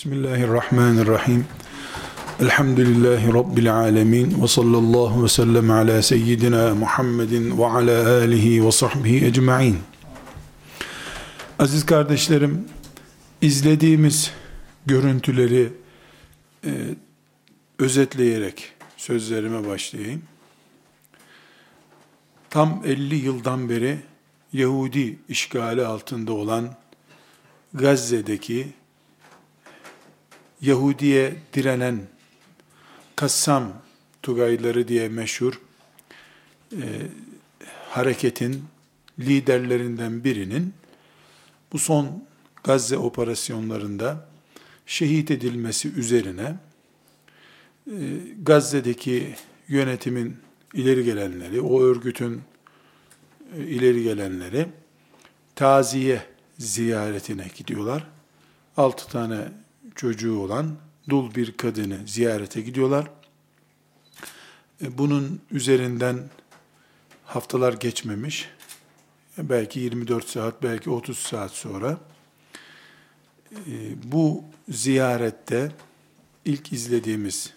Bismillahirrahmanirrahim. Elhamdülillahi Rabbil alemin. Ve sallallahu ve sellem ala seyyidina Muhammedin ve ala alihi ve sahbihi ecma'in. Aziz kardeşlerim, izlediğimiz görüntüleri e, özetleyerek sözlerime başlayayım. Tam 50 yıldan beri Yahudi işgali altında olan Gazze'deki Yahudiye direnen Kassam Tugayları diye meşhur e, hareketin liderlerinden birinin bu son Gazze operasyonlarında şehit edilmesi üzerine e, Gazze'deki yönetimin ileri gelenleri, o örgütün e, ileri gelenleri taziye ziyaretine gidiyorlar. Altı tane çocuğu olan dul bir kadını ziyarete gidiyorlar. E, bunun üzerinden haftalar geçmemiş. E, belki 24 saat, belki 30 saat sonra e, bu ziyarette ilk izlediğimiz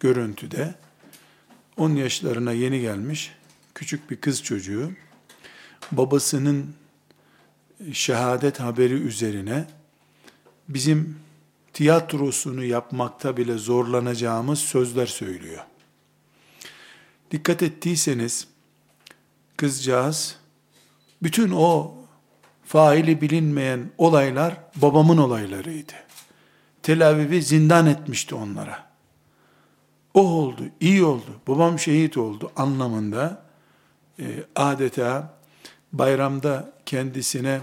görüntüde 10 yaşlarına yeni gelmiş küçük bir kız çocuğu babasının şehadet haberi üzerine bizim tiyatrosunu yapmakta bile zorlanacağımız sözler söylüyor. Dikkat ettiyseniz kızcağız bütün o faili bilinmeyen olaylar babamın olaylarıydı. Tel Aviv'i zindan etmişti onlara. O oldu, iyi oldu, babam şehit oldu anlamında e, adeta bayramda kendisine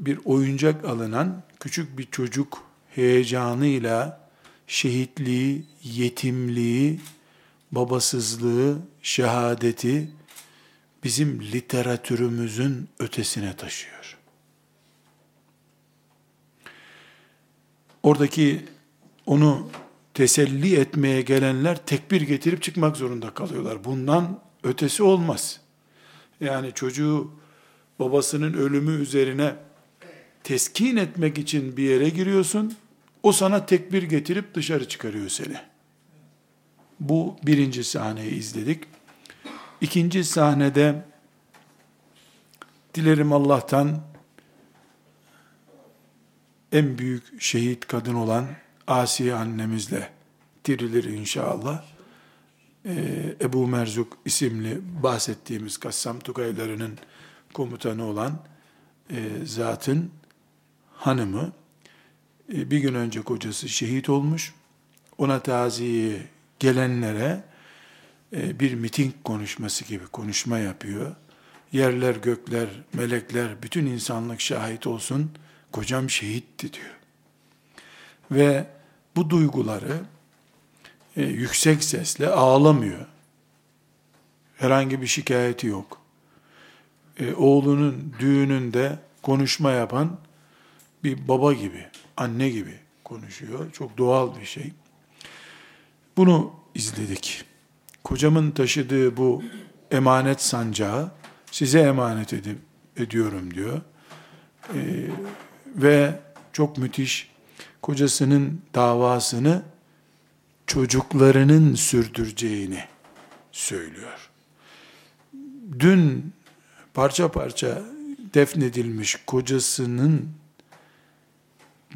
bir oyuncak alınan küçük bir çocuk heyecanıyla şehitliği, yetimliği, babasızlığı, şehadeti bizim literatürümüzün ötesine taşıyor. Oradaki onu teselli etmeye gelenler tekbir getirip çıkmak zorunda kalıyorlar. Bundan ötesi olmaz. Yani çocuğu babasının ölümü üzerine teskin etmek için bir yere giriyorsun. O sana tekbir getirip dışarı çıkarıyor seni. Bu birinci sahneyi izledik. İkinci sahnede dilerim Allah'tan en büyük şehit kadın olan Asiye annemizle dirilir inşallah. Ee, Ebu Merzuk isimli bahsettiğimiz Kassam Tugaylarının komutanı olan e, zatın hanımı e, bir gün önce kocası şehit olmuş. Ona taziye gelenlere e, bir miting konuşması gibi konuşma yapıyor. Yerler, gökler, melekler, bütün insanlık şahit olsun. Kocam şehitti diyor. Ve bu duyguları e, yüksek sesle ağlamıyor. Herhangi bir şikayeti yok. Oğlunun düğününde konuşma yapan bir baba gibi, anne gibi konuşuyor. Çok doğal bir şey. Bunu izledik. Kocamın taşıdığı bu emanet sancağı size emanet edip, ediyorum diyor. Ee, ve çok müthiş kocasının davasını çocuklarının sürdüreceğini söylüyor. Dün parça parça defnedilmiş kocasının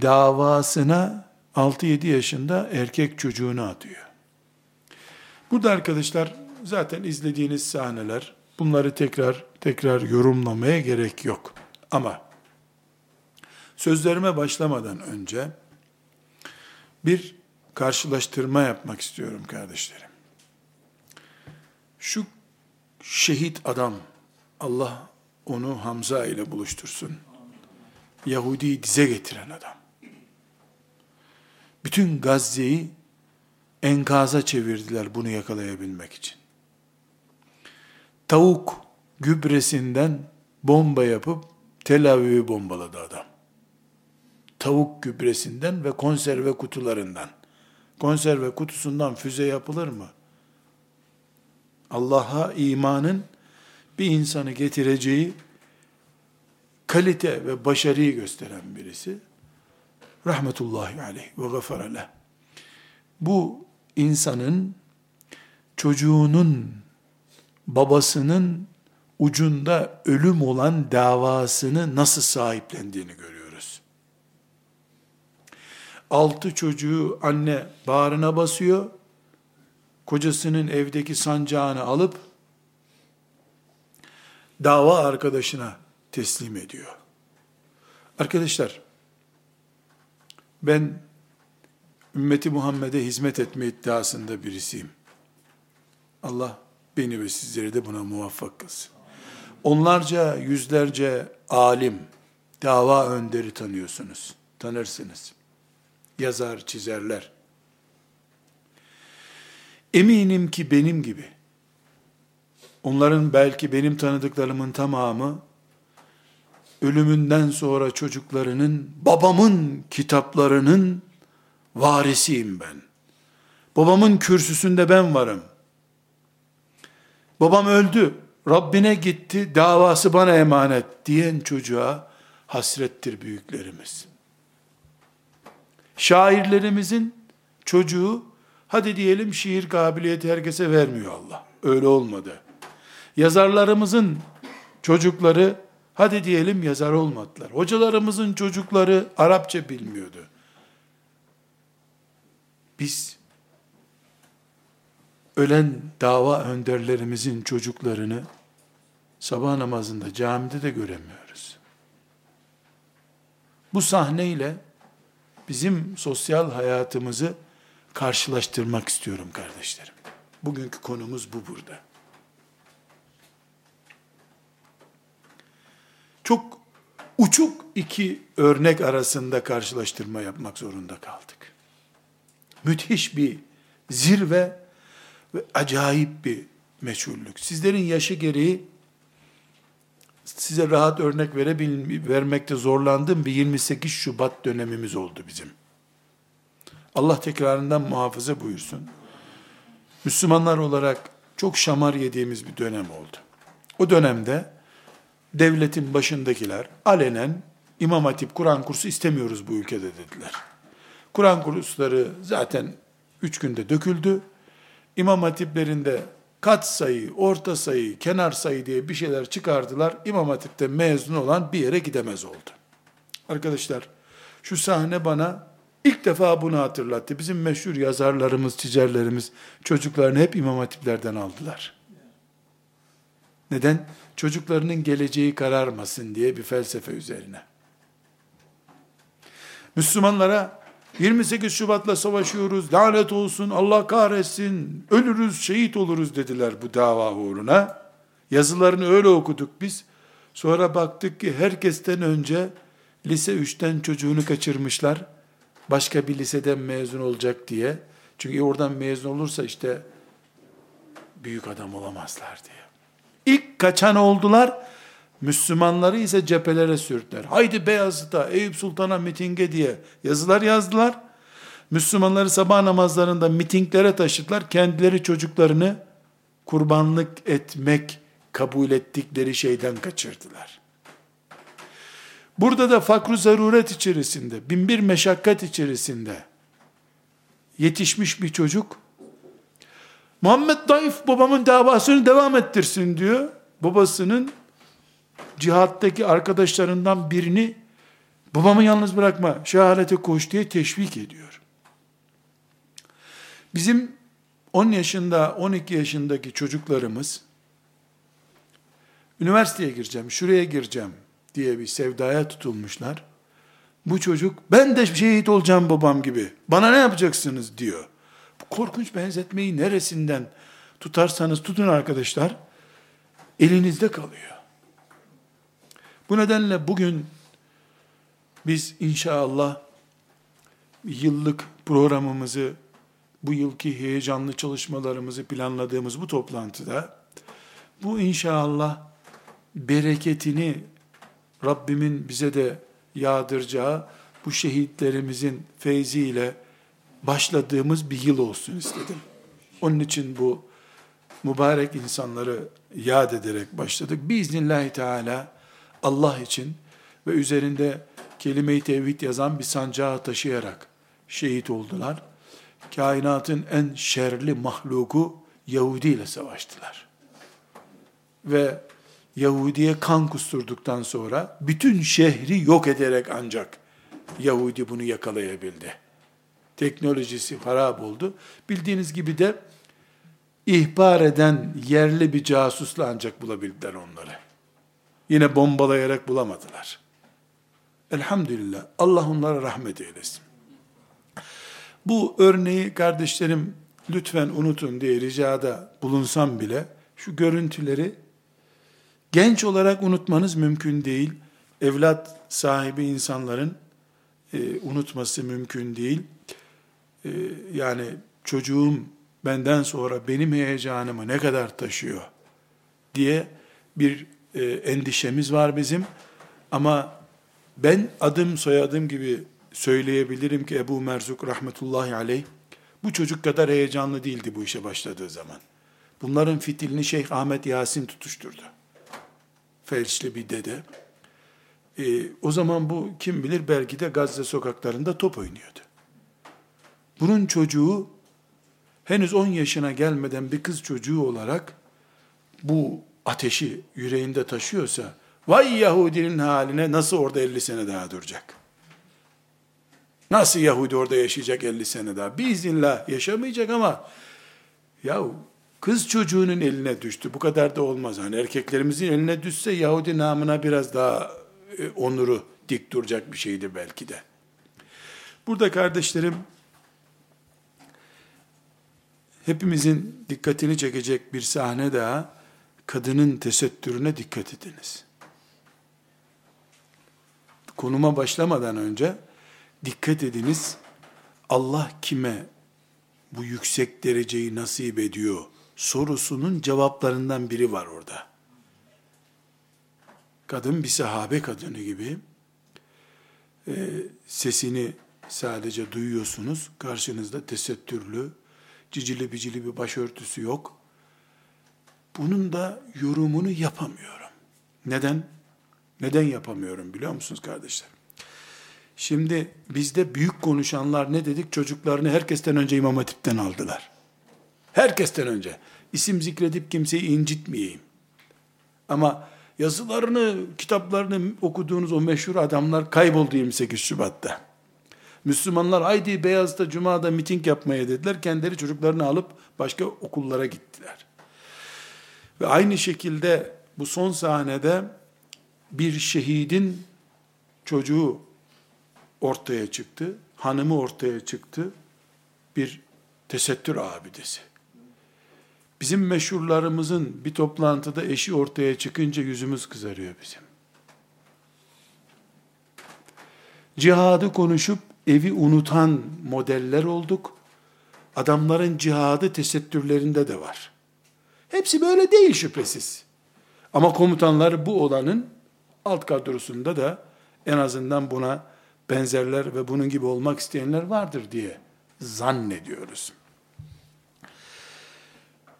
davasına 6-7 yaşında erkek çocuğunu atıyor. Burada arkadaşlar zaten izlediğiniz sahneler bunları tekrar tekrar yorumlamaya gerek yok. Ama sözlerime başlamadan önce bir karşılaştırma yapmak istiyorum kardeşlerim. Şu şehit adam Allah onu Hamza ile buluştursun. Yahudi'yi dize getiren adam bütün Gazze'yi enkaza çevirdiler bunu yakalayabilmek için. Tavuk gübresinden bomba yapıp Tel Aviv'i bombaladı adam. Tavuk gübresinden ve konserve kutularından. Konserve kutusundan füze yapılır mı? Allah'a imanın bir insanı getireceği kalite ve başarıyı gösteren birisi rahmetullahi aleyh ve gafara Bu insanın çocuğunun babasının ucunda ölüm olan davasını nasıl sahiplendiğini görüyoruz. Altı çocuğu anne bağrına basıyor, kocasının evdeki sancağını alıp dava arkadaşına teslim ediyor. Arkadaşlar, ben ümmeti Muhammed'e hizmet etme iddiasında birisiyim. Allah beni ve sizleri de buna muvaffak kılsın. Onlarca, yüzlerce alim, dava önderi tanıyorsunuz, tanırsınız. Yazar, çizerler. Eminim ki benim gibi, onların belki benim tanıdıklarımın tamamı, ölümünden sonra çocuklarının, babamın kitaplarının varisiyim ben. Babamın kürsüsünde ben varım. Babam öldü, Rabbine gitti, davası bana emanet diyen çocuğa hasrettir büyüklerimiz. Şairlerimizin çocuğu, hadi diyelim şiir kabiliyeti herkese vermiyor Allah. Öyle olmadı. Yazarlarımızın çocukları, hadi diyelim yazar olmadılar. Hocalarımızın çocukları Arapça bilmiyordu. Biz ölen dava önderlerimizin çocuklarını sabah namazında camide de göremiyoruz. Bu sahneyle bizim sosyal hayatımızı karşılaştırmak istiyorum kardeşlerim. Bugünkü konumuz bu burada. Çok uçuk iki örnek arasında karşılaştırma yapmak zorunda kaldık. Müthiş bir zirve ve acayip bir meçhullük. Sizlerin yaşı gereği size rahat örnek verebil, vermekte zorlandığım bir 28 Şubat dönemimiz oldu bizim. Allah tekrarından muhafaza buyursun. Müslümanlar olarak çok şamar yediğimiz bir dönem oldu. O dönemde devletin başındakiler alenen İmam Hatip Kur'an kursu istemiyoruz bu ülkede dediler. Kur'an kursları zaten üç günde döküldü. İmam hatiplerinde kat sayı, orta sayı, kenar sayı diye bir şeyler çıkardılar. İmam hatipte mezun olan bir yere gidemez oldu. Arkadaşlar şu sahne bana ilk defa bunu hatırlattı. Bizim meşhur yazarlarımız, çizerlerimiz çocuklarını hep imam hatiplerden aldılar. Neden? Çocuklarının geleceği kararmasın diye bir felsefe üzerine. Müslümanlara 28 Şubat'la savaşıyoruz, lanet olsun, Allah kahretsin, ölürüz, şehit oluruz dediler bu dava uğruna. Yazılarını öyle okuduk biz. Sonra baktık ki herkesten önce lise 3'ten çocuğunu kaçırmışlar. Başka bir liseden mezun olacak diye. Çünkü oradan mezun olursa işte büyük adam olamazlar diye. İlk kaçan oldular. Müslümanları ise cephelere sürdüler. Haydi Beyazıt'a, Eyüp Sultan'a mitinge diye yazılar yazdılar. Müslümanları sabah namazlarında mitinglere taşıdılar. Kendileri çocuklarını kurbanlık etmek kabul ettikleri şeyden kaçırdılar. Burada da fakru zaruret içerisinde, binbir meşakkat içerisinde yetişmiş bir çocuk, Muhammed Daif babamın davasını devam ettirsin diyor. Babasının cihattaki arkadaşlarından birini babamı yalnız bırakma, şehadete koş diye teşvik ediyor. Bizim 10 yaşında, 12 yaşındaki çocuklarımız üniversiteye gireceğim, şuraya gireceğim diye bir sevdaya tutulmuşlar. Bu çocuk ben de şehit olacağım babam gibi. Bana ne yapacaksınız diyor. Korkunç benzetmeyi neresinden tutarsanız tutun arkadaşlar elinizde kalıyor. Bu nedenle bugün biz inşallah yıllık programımızı, bu yılki heyecanlı çalışmalarımızı planladığımız bu toplantıda, bu inşallah bereketini Rabbimin bize de yağdıracağı bu şehitlerimizin feyziyle başladığımız bir yıl olsun istedim. Onun için bu mübarek insanları yad ederek başladık. Biiznillahü Teala Allah için ve üzerinde kelime-i tevhid yazan bir sancağı taşıyarak şehit oldular. Kainatın en şerli mahluku Yahudi ile savaştılar. Ve Yahudi'ye kan kusturduktan sonra bütün şehri yok ederek ancak Yahudi bunu yakalayabildi. Teknolojisi harap oldu. Bildiğiniz gibi de ihbar eden yerli bir casusla ancak bulabildiler onları. Yine bombalayarak bulamadılar. Elhamdülillah. Allah onlara rahmet eylesin. Bu örneği kardeşlerim lütfen unutun diye ricada bulunsam bile şu görüntüleri genç olarak unutmanız mümkün değil. Evlat sahibi insanların e, unutması mümkün değil. E, yani çocuğum benden sonra benim heyecanımı ne kadar taşıyor diye bir e, endişemiz var bizim. Ama ben adım soyadım gibi söyleyebilirim ki Ebu Merzuk rahmetullahi aleyh bu çocuk kadar heyecanlı değildi bu işe başladığı zaman. Bunların fitilini Şeyh Ahmet Yasin tutuşturdu. Felçli bir dede. Ee, o zaman bu kim bilir belki de Gazze sokaklarında top oynuyordu. Bunun çocuğu henüz 10 yaşına gelmeden bir kız çocuğu olarak bu ateşi yüreğinde taşıyorsa vay Yahudinin haline nasıl orada 50 sene daha duracak? Nasıl Yahudi orada yaşayacak 50 sene daha? Biiznillah yaşamayacak ama ya kız çocuğunun eline düştü. Bu kadar da olmaz. Hani erkeklerimizin eline düşse Yahudi namına biraz daha e, onuru dik duracak bir şeydi belki de. Burada kardeşlerim hepimizin dikkatini çekecek bir sahne daha kadının tesettürüne dikkat ediniz. Konuma başlamadan önce dikkat ediniz. Allah kime bu yüksek dereceyi nasip ediyor sorusunun cevaplarından biri var orada. Kadın bir sahabe kadını gibi e, sesini sadece duyuyorsunuz. Karşınızda tesettürlü, cicili bicili bir başörtüsü yok. Bunun da yorumunu yapamıyorum. Neden? Neden yapamıyorum biliyor musunuz kardeşler? Şimdi bizde büyük konuşanlar ne dedik? Çocuklarını herkesten önce İmam Hatip'ten aldılar. Herkesten önce. İsim zikredip kimseyi incitmeyeyim. Ama yazılarını, kitaplarını okuduğunuz o meşhur adamlar kayboldu 28 Şubat'ta. Müslümanlar haydi Beyaz'da Cuma'da miting yapmaya dediler. Kendileri çocuklarını alıp başka okullara gittiler. Ve aynı şekilde bu son sahnede bir şehidin çocuğu ortaya çıktı. Hanımı ortaya çıktı. Bir tesettür abidesi. Bizim meşhurlarımızın bir toplantıda eşi ortaya çıkınca yüzümüz kızarıyor bizim. Cihadı konuşup evi unutan modeller olduk. Adamların cihadı tesettürlerinde de var. Hepsi böyle değil şüphesiz. Ama komutanlar bu olanın alt kadrosunda da en azından buna benzerler ve bunun gibi olmak isteyenler vardır diye zannediyoruz.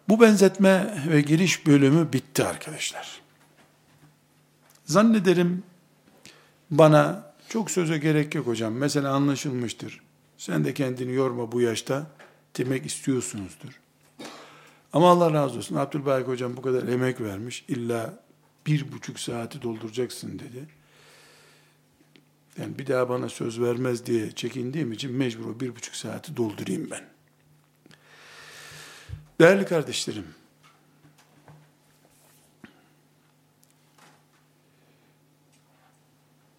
Bu benzetme ve giriş bölümü bitti arkadaşlar. Zannederim bana çok söze gerek yok hocam. Mesela anlaşılmıştır. Sen de kendini yorma bu yaşta demek istiyorsunuzdur. Ama Allah razı olsun. Abdülbaki hocam bu kadar emek vermiş. İlla bir buçuk saati dolduracaksın dedi. Yani bir daha bana söz vermez diye çekindiğim için mecbur bir buçuk saati doldurayım ben. Değerli kardeşlerim,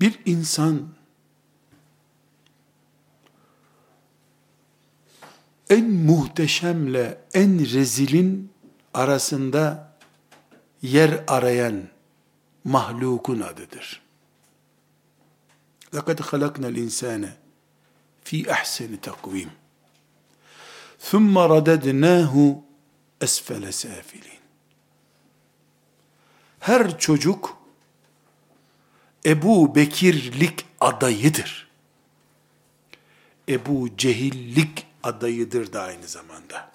bir insan en muhteşemle en rezilin arasında yer arayan mahlukun adıdır. لَقَدْ خَلَقْنَا الْاِنْسَانَ ف۪ي اَحْسَنِ تَقْوِيمٍ ثُمَّ رَدَدْنَاهُ esfele safilin. Her çocuk Ebu Bekirlik adayıdır. Ebu Cehillik adayıdır da aynı zamanda.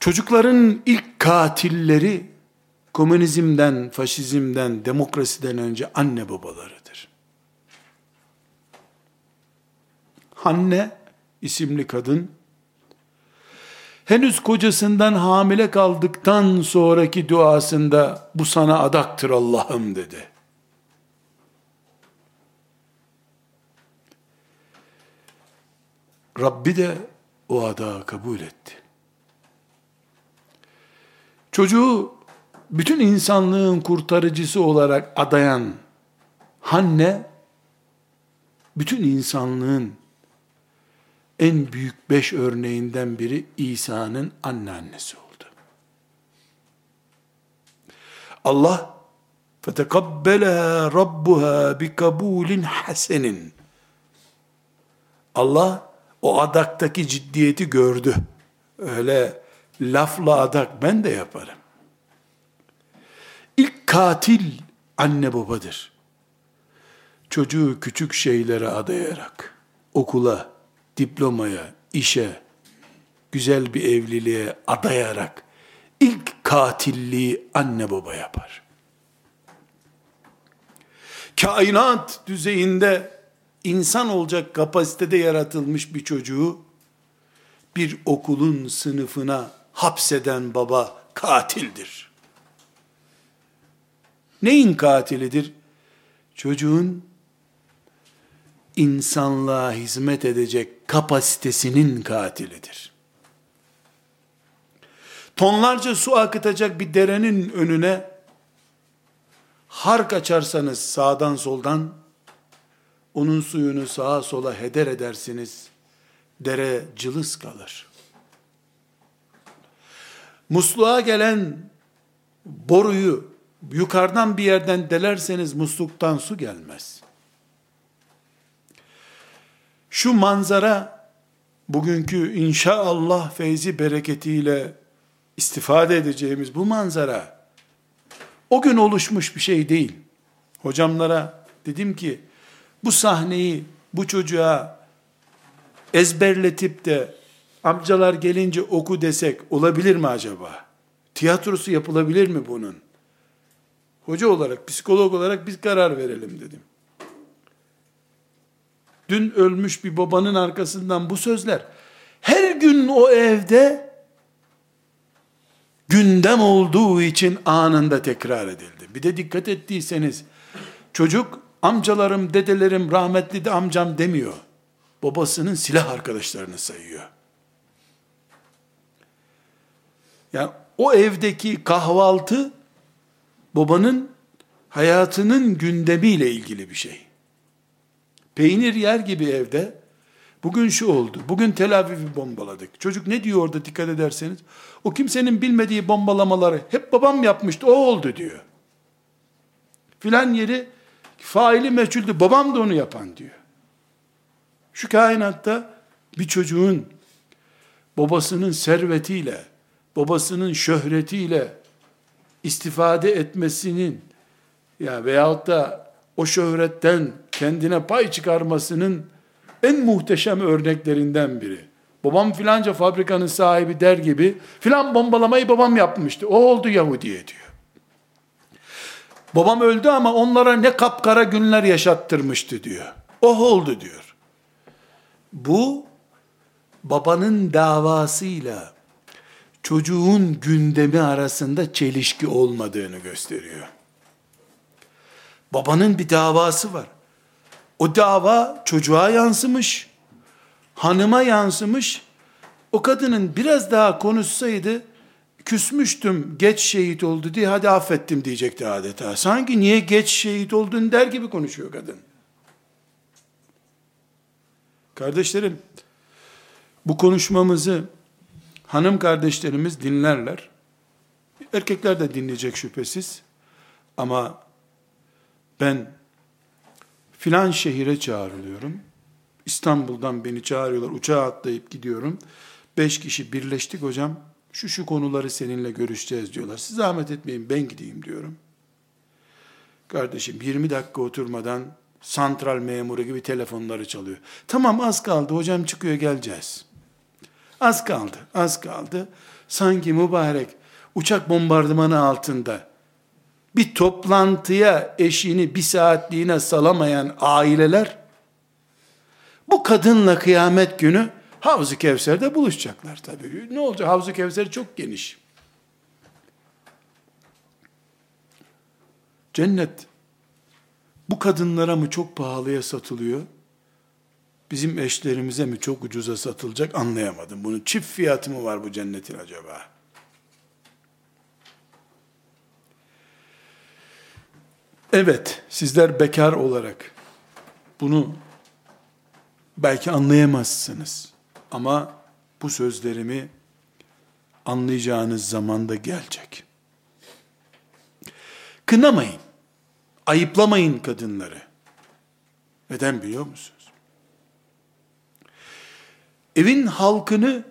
Çocukların ilk katilleri komünizmden, faşizmden, demokrasiden önce anne babalarıdır. Hanne isimli kadın, henüz kocasından hamile kaldıktan sonraki duasında bu sana adaktır Allah'ım dedi. Rabbi de o adağı kabul etti. Çocuğu bütün insanlığın kurtarıcısı olarak adayan Hanne, bütün insanlığın en büyük beş örneğinden biri İsa'nın anneannesi oldu. Allah فَتَقَبَّلَهَا رَبُّهَا بِكَبُولٍ حَسَنٍ Allah o adaktaki ciddiyeti gördü. Öyle lafla adak ben de yaparım. İlk katil anne babadır. Çocuğu küçük şeylere adayarak, okula, diplomaya, işe, güzel bir evliliğe adayarak, ilk katilliği anne baba yapar. Kainat düzeyinde insan olacak kapasitede yaratılmış bir çocuğu, bir okulun sınıfına hapseden baba katildir. Neyin katilidir? Çocuğun insanlığa hizmet edecek kapasitesinin katilidir. Tonlarca su akıtacak bir derenin önüne hark açarsanız sağdan soldan onun suyunu sağa sola heder edersiniz. Dere cılız kalır. Musluğa gelen boruyu yukarıdan bir yerden delerseniz musluktan su gelmez. Şu manzara bugünkü inşallah feyzi bereketiyle istifade edeceğimiz bu manzara o gün oluşmuş bir şey değil. Hocamlara dedim ki bu sahneyi bu çocuğa ezberletip de amcalar gelince oku desek olabilir mi acaba? Tiyatrosu yapılabilir mi bunun? Hoca olarak, psikolog olarak biz karar verelim dedim. Dün ölmüş bir babanın arkasından bu sözler her gün o evde gündem olduğu için anında tekrar edildi. Bir de dikkat ettiyseniz çocuk amcalarım, dedelerim, rahmetli de amcam demiyor. Babasının silah arkadaşlarını sayıyor. Yani o evdeki kahvaltı babanın hayatının gündemiyle ilgili bir şey. Peynir yer gibi evde bugün şu oldu. Bugün Tel Aviv'i bombaladık. Çocuk ne diyor orada dikkat ederseniz? O kimsenin bilmediği bombalamaları hep babam yapmıştı o oldu diyor. Filan yeri faili meçhuldü babam da onu yapan diyor. Şu kainatta bir çocuğun babasının servetiyle, babasının şöhretiyle istifade etmesinin ya veyahut da o şöhretten kendine pay çıkarmasının en muhteşem örneklerinden biri. Babam filanca fabrikanın sahibi der gibi filan bombalamayı babam yapmıştı. O oldu Yahudiye diyor. Babam öldü ama onlara ne kapkara günler yaşattırmıştı diyor. O oldu diyor. Bu babanın davasıyla çocuğun gündemi arasında çelişki olmadığını gösteriyor. Babanın bir davası var. O dava çocuğa yansımış, hanıma yansımış. O kadının biraz daha konuşsaydı, küsmüştüm, geç şehit oldu diye hadi affettim diyecekti adeta. Sanki niye geç şehit oldun der gibi konuşuyor kadın. Kardeşlerim, bu konuşmamızı hanım kardeşlerimiz dinlerler. Erkekler de dinleyecek şüphesiz. Ama ben filan şehire çağrılıyorum. İstanbul'dan beni çağırıyorlar. Uçağa atlayıp gidiyorum. Beş kişi birleştik hocam. Şu şu konuları seninle görüşeceğiz diyorlar. Siz zahmet etmeyin ben gideyim diyorum. Kardeşim 20 dakika oturmadan santral memuru gibi telefonları çalıyor. Tamam az kaldı hocam çıkıyor geleceğiz. Az kaldı, az kaldı. Sanki mübarek uçak bombardımanı altında bir toplantıya eşini bir saatliğine salamayan aileler, bu kadınla kıyamet günü Havzu Kevser'de buluşacaklar tabii. Ne olacak? Havzu Kevser çok geniş. Cennet bu kadınlara mı çok pahalıya satılıyor? Bizim eşlerimize mi çok ucuza satılacak anlayamadım. Bunun çift fiyatı mı var bu cennetin acaba? Evet, sizler bekar olarak bunu belki anlayamazsınız. Ama bu sözlerimi anlayacağınız zamanda gelecek. Kınamayın. Ayıplamayın kadınları. Neden biliyor musunuz? Evin halkını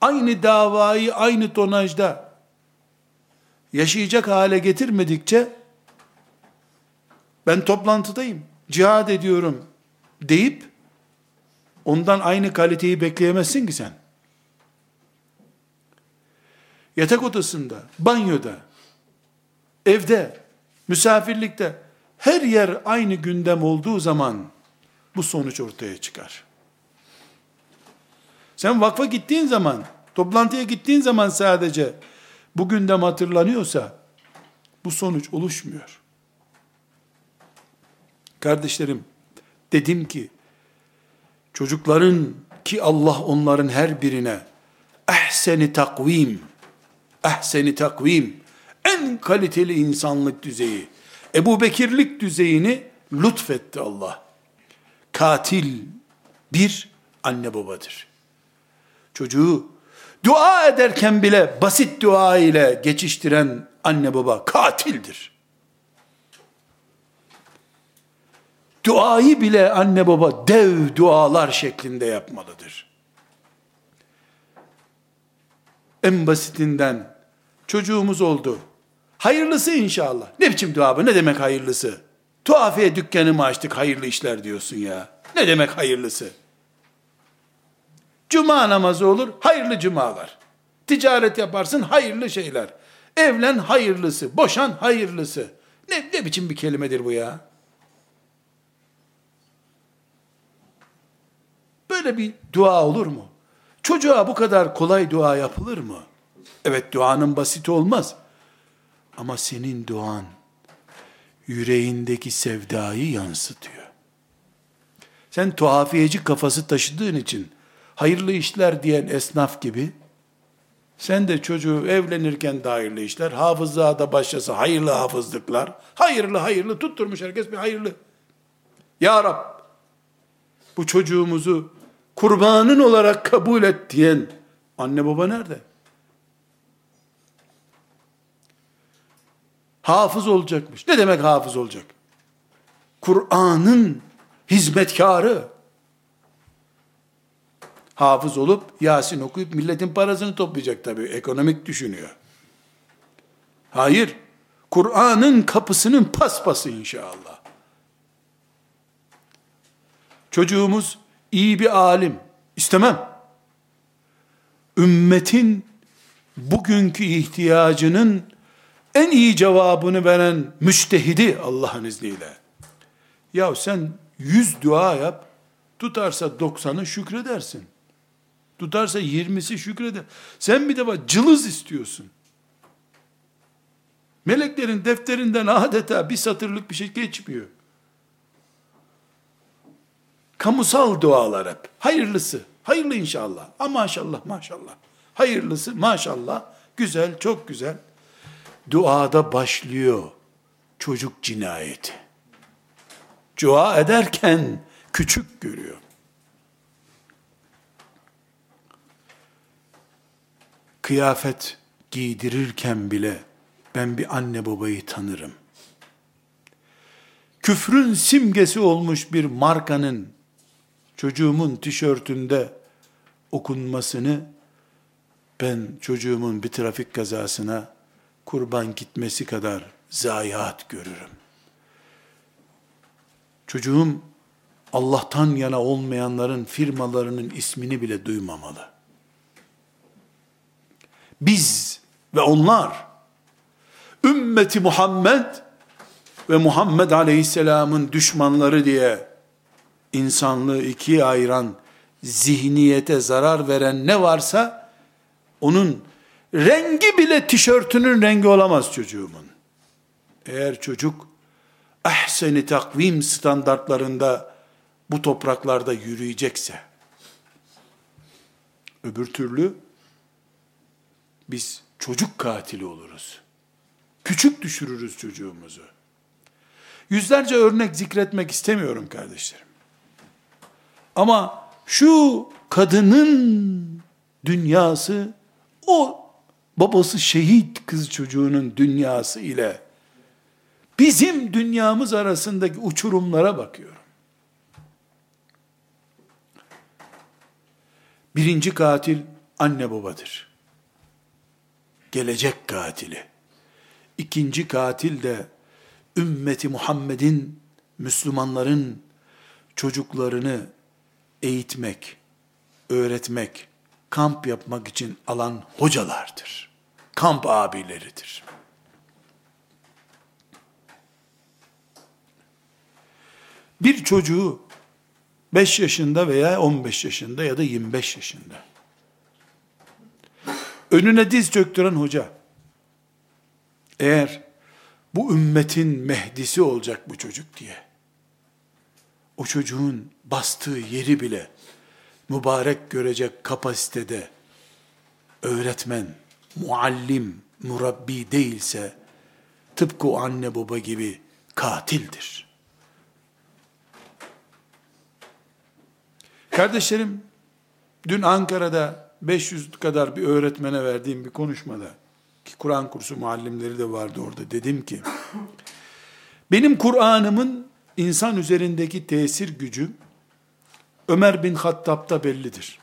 aynı davayı aynı tonajda yaşayacak hale getirmedikçe ben toplantıdayım, cihad ediyorum deyip ondan aynı kaliteyi bekleyemezsin ki sen. Yatak odasında, banyoda, evde, misafirlikte her yer aynı gündem olduğu zaman bu sonuç ortaya çıkar. Sen vakfa gittiğin zaman, toplantıya gittiğin zaman sadece bu gündem hatırlanıyorsa bu sonuç oluşmuyor. Kardeşlerim, dedim ki çocukların ki Allah onların her birine ehseni takvim, ehseni takvim, en kaliteli insanlık düzeyi, Ebu Bekirlik düzeyini lütfetti Allah. Katil bir anne babadır. Çocuğu dua ederken bile basit dua ile geçiştiren anne baba katildir. Duayı bile anne baba dev dualar şeklinde yapmalıdır. En basitinden çocuğumuz oldu. Hayırlısı inşallah. Ne biçim dua bu? Ne demek hayırlısı? Tuhafiye dükkanı mı açtık hayırlı işler diyorsun ya. Ne demek hayırlısı? Cuma namazı olur, hayırlı cumalar. Ticaret yaparsın, hayırlı şeyler. Evlen hayırlısı, boşan hayırlısı. Ne, ne biçim bir kelimedir bu ya? Böyle bir dua olur mu? Çocuğa bu kadar kolay dua yapılır mı? Evet duanın basit olmaz. Ama senin duan yüreğindeki sevdayı yansıtıyor. Sen tuhafiyeci kafası taşıdığın için hayırlı işler diyen esnaf gibi sen de çocuğu evlenirken de hayırlı işler, hafızlığa da başlasa hayırlı hafızlıklar, hayırlı hayırlı tutturmuş herkes bir hayırlı. Ya Rab, bu çocuğumuzu kurbanın olarak kabul et diyen anne baba nerede? Hafız olacakmış. Ne demek hafız olacak? Kur'an'ın hizmetkarı. Hafız olup Yasin okuyup milletin parasını toplayacak tabii. Ekonomik düşünüyor. Hayır. Kur'an'ın kapısının paspası inşallah. Çocuğumuz iyi bir alim. istemem. Ümmetin bugünkü ihtiyacının en iyi cevabını veren müştehidi Allah'ın izniyle. Ya sen yüz dua yap, tutarsa 90'ı şükredersin. Tutarsa 20'si şükreder. Sen bir defa cılız istiyorsun. Meleklerin defterinden adeta bir satırlık bir şey geçmiyor. Kamusal dualar hep. Hayırlısı. Hayırlı inşallah. Ama maşallah maşallah. Hayırlısı maşallah. Güzel, çok güzel. Duada başlıyor çocuk cinayeti. Dua ederken küçük görüyor. Kıyafet giydirirken bile ben bir anne babayı tanırım. Küfrün simgesi olmuş bir markanın çocuğumun tişörtünde okunmasını ben çocuğumun bir trafik kazasına kurban gitmesi kadar zayiat görürüm. Çocuğum Allah'tan yana olmayanların firmalarının ismini bile duymamalı. Biz ve onlar ümmeti Muhammed ve Muhammed Aleyhisselam'ın düşmanları diye insanlığı ikiye ayıran zihniyete zarar veren ne varsa onun rengi bile tişörtünün rengi olamaz çocuğumun. Eğer çocuk ahseni takvim standartlarında bu topraklarda yürüyecekse öbür türlü biz çocuk katili oluruz. Küçük düşürürüz çocuğumuzu. Yüzlerce örnek zikretmek istemiyorum kardeşlerim. Ama şu kadının dünyası o babası şehit kız çocuğunun dünyası ile bizim dünyamız arasındaki uçurumlara bakıyorum. Birinci katil anne babadır. Gelecek katili. İkinci katil de ümmeti Muhammed'in, Müslümanların çocuklarını eğitmek, öğretmek, kamp yapmak için alan hocalardır. Kamp abileridir. Bir çocuğu 5 yaşında veya 15 yaşında ya da 25 yaşında önüne diz çöktüren hoca eğer bu ümmetin mehdisi olacak bu çocuk diye o çocuğun bastığı yeri bile mübarek görecek kapasitede öğretmen, muallim, murabbi değilse tıpkı o anne baba gibi katildir. Kardeşlerim, dün Ankara'da 500 kadar bir öğretmene verdiğim bir konuşmada, ki Kur'an kursu muallimleri de vardı orada, dedim ki, benim Kur'an'ımın insan üzerindeki tesir gücü, Ömer bin Hattab'da bellidir.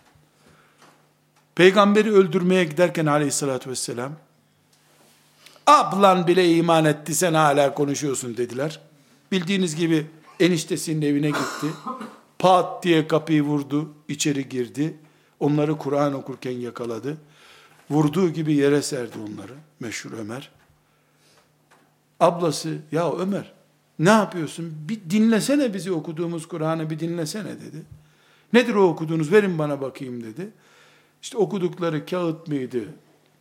Peygamberi öldürmeye giderken aleyhissalatü vesselam, ablan bile iman etti sen hala konuşuyorsun dediler. Bildiğiniz gibi eniştesinin evine gitti. Pat diye kapıyı vurdu, içeri girdi. Onları Kur'an okurken yakaladı. Vurduğu gibi yere serdi onları. Meşhur Ömer. Ablası, ya Ömer ne yapıyorsun? Bir dinlesene bizi okuduğumuz Kur'an'ı bir dinlesene dedi. Nedir o okuduğunuz? Verin bana bakayım dedi. İşte okudukları kağıt mıydı?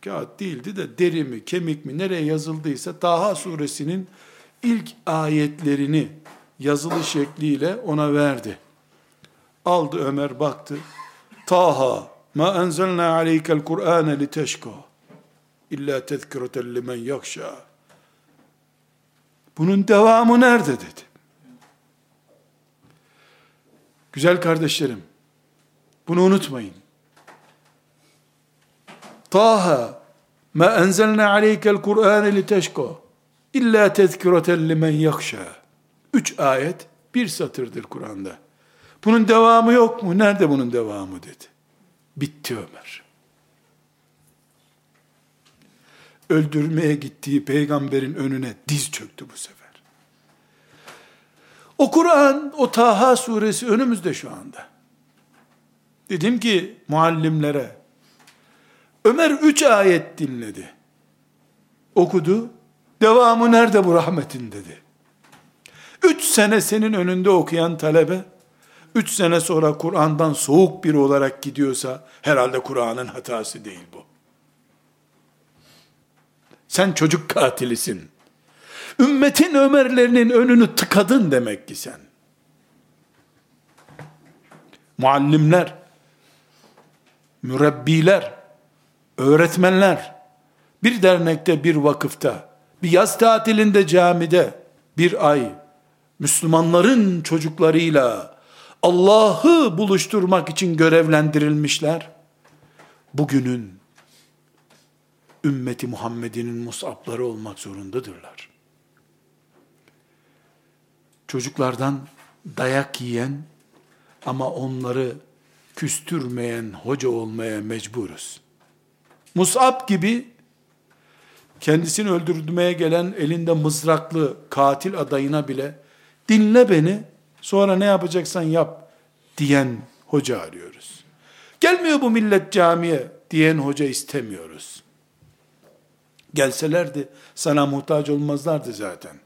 Kağıt değildi de deri mi, kemik mi, nereye yazıldıysa Taha suresinin ilk ayetlerini yazılı şekliyle ona verdi. Aldı Ömer baktı. Taha ma enzelna aleykel Kur'ane li teşka illa tezkireten limen yakşa. Bunun devamı nerede dedi. Güzel kardeşlerim, bunu unutmayın. Taha ma enzelna aleykel Kur'ane li teşka illa tezkireten limen yakşa. Üç ayet, bir satırdır Kur'an'da. Bunun devamı yok mu? Nerede bunun devamı dedi. Bitti Ömer. Öldürmeye gittiği peygamberin önüne diz çöktü bu sefer. O Kur'an, o Taha suresi önümüzde şu anda. Dedim ki muallimlere, Ömer üç ayet dinledi. Okudu. Devamı nerede bu rahmetin dedi. Üç sene senin önünde okuyan talebe, üç sene sonra Kur'an'dan soğuk biri olarak gidiyorsa, herhalde Kur'an'ın hatası değil bu. Sen çocuk katilisin. Ümmetin Ömerlerinin önünü tıkadın demek ki sen. Muallimler, mürebbiler, öğretmenler, bir dernekte, bir vakıfta, bir yaz tatilinde camide, bir ay, Müslümanların çocuklarıyla Allah'ı buluşturmak için görevlendirilmişler. Bugünün ümmeti Muhammed'inin musapları olmak zorundadırlar. Çocuklardan dayak yiyen ama onları küstürmeyen hoca olmaya mecburuz. Musab gibi kendisini öldürmeye gelen elinde mızraklı katil adayına bile dinle beni sonra ne yapacaksan yap diyen hoca arıyoruz. Gelmiyor bu millet camiye diyen hoca istemiyoruz. Gelselerdi sana muhtaç olmazlardı zaten.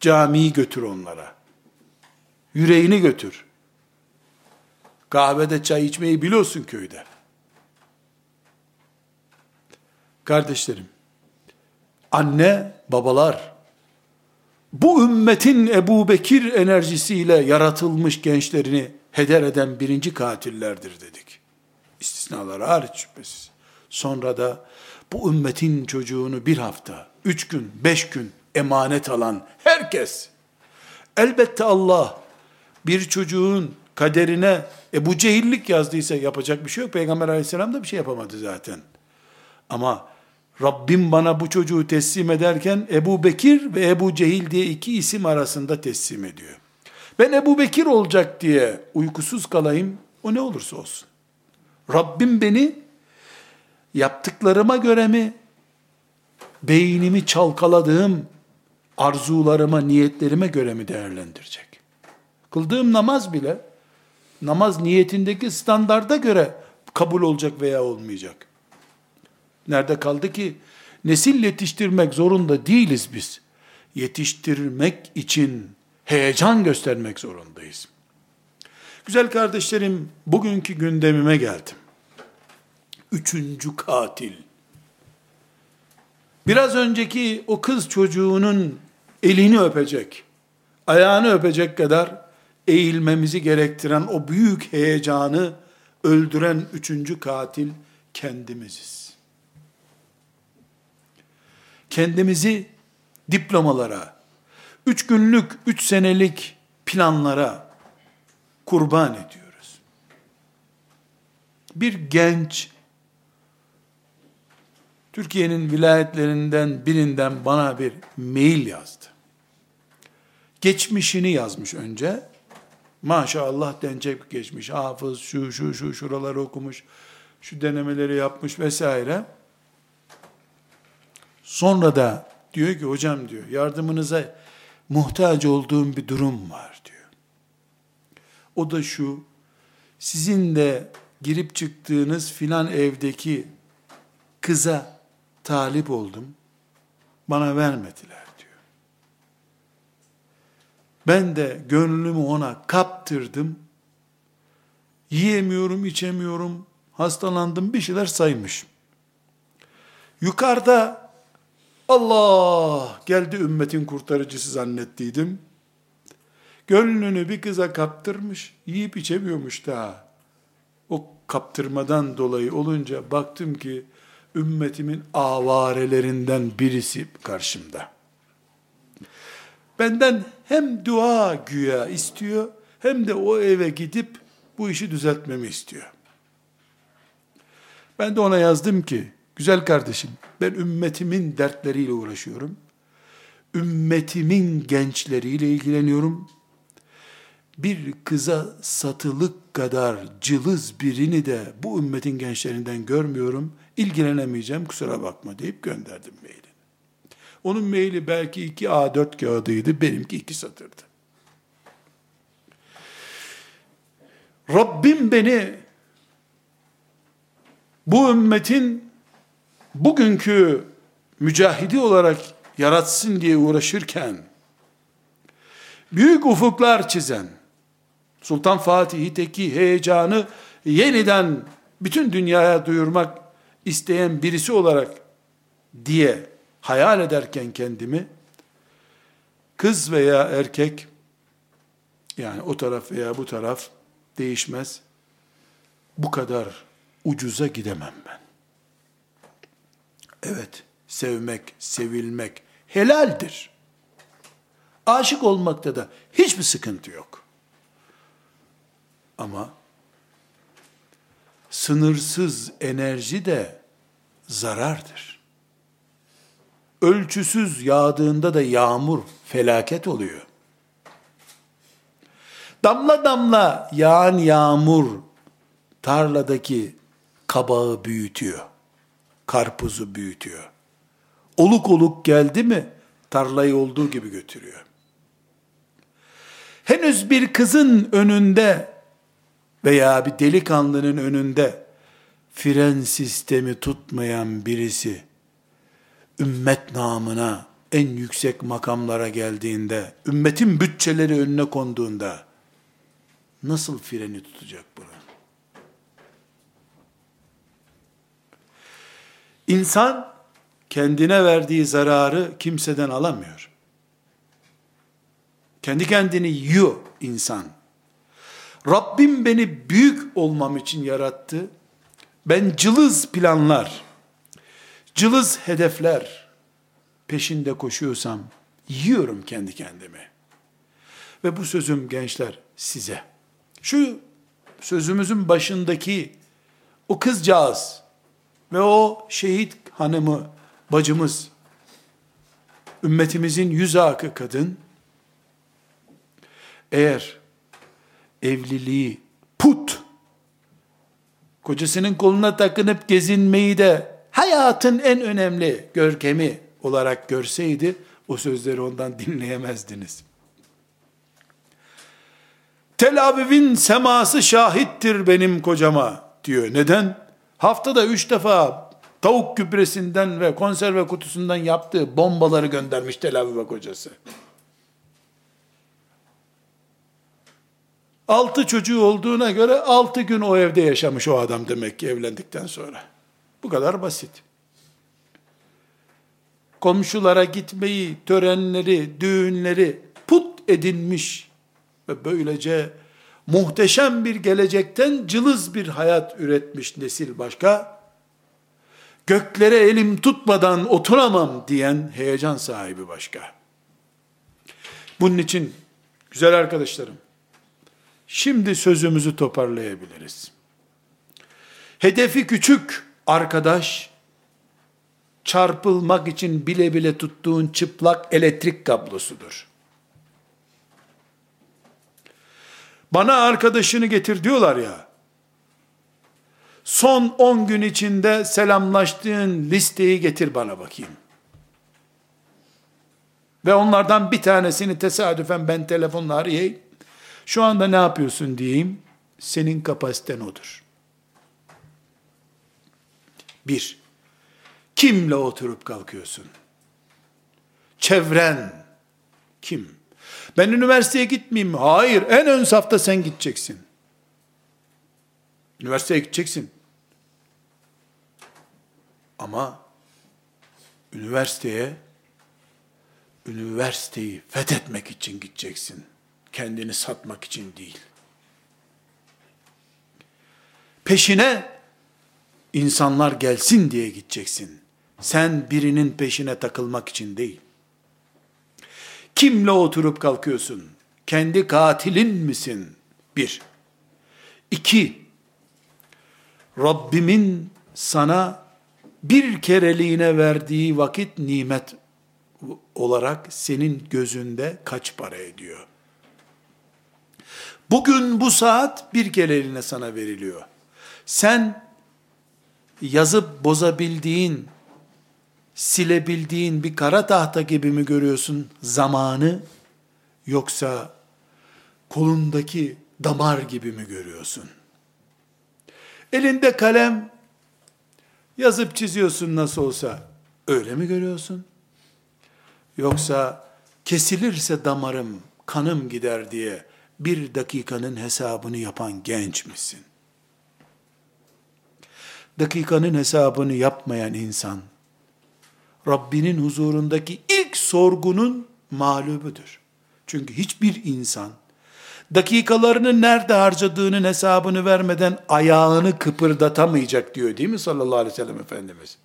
Camiyi götür onlara. Yüreğini götür. Kahvede çay içmeyi biliyorsun köyde. Kardeşlerim, anne, babalar, bu ümmetin Ebu Bekir enerjisiyle yaratılmış gençlerini heder eden birinci katillerdir dedik. İstisnalar hariç şüphesiz. Sonra da bu ümmetin çocuğunu bir hafta, üç gün, beş gün emanet alan herkes, elbette Allah bir çocuğun kaderine Ebu Cehillik yazdıysa yapacak bir şey yok. Peygamber aleyhisselam da bir şey yapamadı zaten. Ama Rabbim bana bu çocuğu teslim ederken Ebu Bekir ve Ebu Cehil diye iki isim arasında teslim ediyor. Ben Ebu Bekir olacak diye uykusuz kalayım, o ne olursa olsun. Rabbim beni yaptıklarıma göre mi, beynimi çalkaladığım arzularıma, niyetlerime göre mi değerlendirecek? Kıldığım namaz bile, namaz niyetindeki standarda göre kabul olacak veya olmayacak. Nerede kaldı ki? Nesil yetiştirmek zorunda değiliz biz. Yetiştirmek için heyecan göstermek zorundayız. Güzel kardeşlerim, bugünkü gündemime geldim. Üçüncü katil. Biraz önceki o kız çocuğunun elini öpecek, ayağını öpecek kadar eğilmemizi gerektiren o büyük heyecanı öldüren üçüncü katil kendimiziz. Kendimizi diplomalara, üç günlük, üç senelik planlara kurban ediyoruz. Bir genç, Türkiye'nin vilayetlerinden birinden bana bir mail yazdı. Geçmişini yazmış önce. Maşallah denecek geçmiş. Hafız şu şu şu şuraları okumuş. Şu denemeleri yapmış vesaire. Sonra da diyor ki hocam diyor yardımınıza muhtaç olduğum bir durum var diyor. O da şu, sizin de girip çıktığınız filan evdeki kıza talip oldum. Bana vermediler diyor. Ben de gönlümü ona kaptırdım. Yiyemiyorum, içemiyorum, hastalandım bir şeyler saymış. Yukarıda Allah geldi ümmetin kurtarıcısı zannettiydim. Gönlünü bir kıza kaptırmış, yiyip içemiyormuş daha. O kaptırmadan dolayı olunca baktım ki ümmetimin avarelerinden birisi karşımda. Benden hem dua güya istiyor, hem de o eve gidip bu işi düzeltmemi istiyor. Ben de ona yazdım ki, güzel kardeşim, ben ümmetimin dertleriyle uğraşıyorum. Ümmetimin gençleriyle ilgileniyorum. Bir kıza satılık kadar cılız birini de bu ümmetin gençlerinden görmüyorum. İlgilenemeyeceğim kusura bakma deyip gönderdim mailini. Onun maili belki iki A4 kağıdıydı, benimki iki satırdı. Rabbim beni bu ümmetin bugünkü mücahidi olarak yaratsın diye uğraşırken, büyük ufuklar çizen, Sultan Fatih'i teki heyecanı yeniden bütün dünyaya duyurmak isteyen birisi olarak diye hayal ederken kendimi, kız veya erkek, yani o taraf veya bu taraf değişmez, bu kadar ucuza gidemem ben. Evet, sevmek, sevilmek helaldir. Aşık olmakta da hiçbir sıkıntı yok. Ama sınırsız enerji de zarardır. Ölçüsüz yağdığında da yağmur felaket oluyor. Damla damla yağan yağmur tarladaki kabağı büyütüyor. Karpuzu büyütüyor. Oluk oluk geldi mi tarlayı olduğu gibi götürüyor. Henüz bir kızın önünde veya bir delikanlının önünde fren sistemi tutmayan birisi ümmet namına en yüksek makamlara geldiğinde, ümmetin bütçeleri önüne konduğunda, nasıl freni tutacak bunu? İnsan, kendine verdiği zararı kimseden alamıyor. Kendi kendini yiyor insan. Rabbim beni büyük olmam için yarattı. Ben cılız planlar, cılız hedefler peşinde koşuyorsam yiyorum kendi kendimi. Ve bu sözüm gençler size. Şu sözümüzün başındaki o kızcağız ve o şehit hanımı, bacımız, ümmetimizin yüz akı kadın, eğer evliliği put, kocasının koluna takınıp gezinmeyi de hayatın en önemli görkemi olarak görseydi, o sözleri ondan dinleyemezdiniz. Tel Aviv'in seması şahittir benim kocama diyor. Neden? Haftada üç defa tavuk gübresinden ve konserve kutusundan yaptığı bombaları göndermiş Tel Aviv'e kocası. Altı çocuğu olduğuna göre altı gün o evde yaşamış o adam demek ki evlendikten sonra. Bu kadar basit. Komşulara gitmeyi, törenleri, düğünleri put edinmiş ve böylece muhteşem bir gelecekten cılız bir hayat üretmiş nesil başka. Göklere elim tutmadan oturamam diyen heyecan sahibi başka. Bunun için güzel arkadaşlarım, Şimdi sözümüzü toparlayabiliriz. Hedefi küçük arkadaş, çarpılmak için bile bile tuttuğun çıplak elektrik kablosudur. Bana arkadaşını getir diyorlar ya, son 10 gün içinde selamlaştığın listeyi getir bana bakayım. Ve onlardan bir tanesini tesadüfen ben telefonla arayayım. Şu anda ne yapıyorsun diyeyim, senin kapasiten odur. Bir, kimle oturup kalkıyorsun? Çevren kim? Ben üniversiteye gitmeyeyim mi? Hayır, en ön safta sen gideceksin. Üniversiteye gideceksin. Ama üniversiteye üniversiteyi fethetmek için gideceksin kendini satmak için değil. Peşine insanlar gelsin diye gideceksin. Sen birinin peşine takılmak için değil. Kimle oturup kalkıyorsun? Kendi katilin misin? Bir. İki, Rabbimin sana bir kereliğine verdiği vakit nimet olarak senin gözünde kaç para ediyor? Bugün bu saat bir kere eline sana veriliyor. Sen yazıp bozabildiğin, silebildiğin bir kara tahta gibi mi görüyorsun zamanı yoksa kolundaki damar gibi mi görüyorsun? Elinde kalem yazıp çiziyorsun nasıl olsa öyle mi görüyorsun? Yoksa kesilirse damarım, kanım gider diye bir dakikanın hesabını yapan genç misin? Dakikanın hesabını yapmayan insan, Rabbinin huzurundaki ilk sorgunun mağlubudur. Çünkü hiçbir insan, dakikalarını nerede harcadığının hesabını vermeden ayağını kıpırdatamayacak diyor değil mi sallallahu aleyhi ve sellem Efendimiz?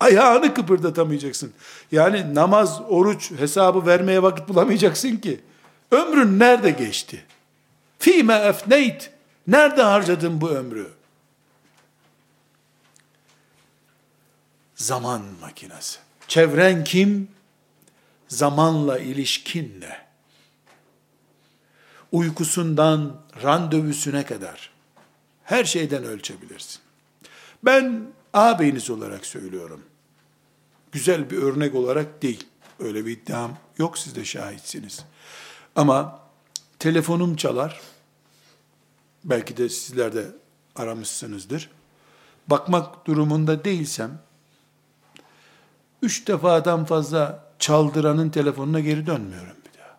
Ayağını kıpırdatamayacaksın. Yani namaz, oruç hesabı vermeye vakit bulamayacaksın ki. Ömrün nerede geçti? Fime efneyt. Nerede harcadın bu ömrü? Zaman makinesi. Çevren kim? Zamanla ilişkin ne? Uykusundan randevusuna kadar her şeyden ölçebilirsin. Ben ağabeyiniz olarak söylüyorum. Güzel bir örnek olarak değil. Öyle bir iddiam yok siz de şahitsiniz. Ama telefonum çalar. Belki de sizler de aramışsınızdır. Bakmak durumunda değilsem üç defadan fazla çaldıranın telefonuna geri dönmüyorum bir daha.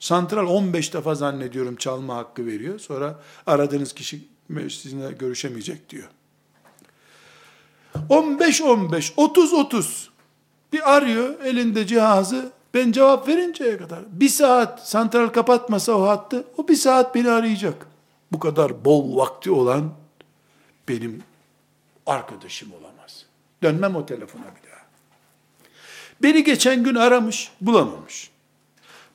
Santral 15 defa zannediyorum çalma hakkı veriyor. Sonra aradığınız kişi sizinle görüşemeyecek diyor. 15 15 30 30 bir arıyor elinde cihazı ben cevap verinceye kadar bir saat santral kapatmasa o hattı o bir saat beni arayacak. Bu kadar bol vakti olan benim arkadaşım olamaz. Dönmem o telefona bir daha. Beni geçen gün aramış, bulamamış.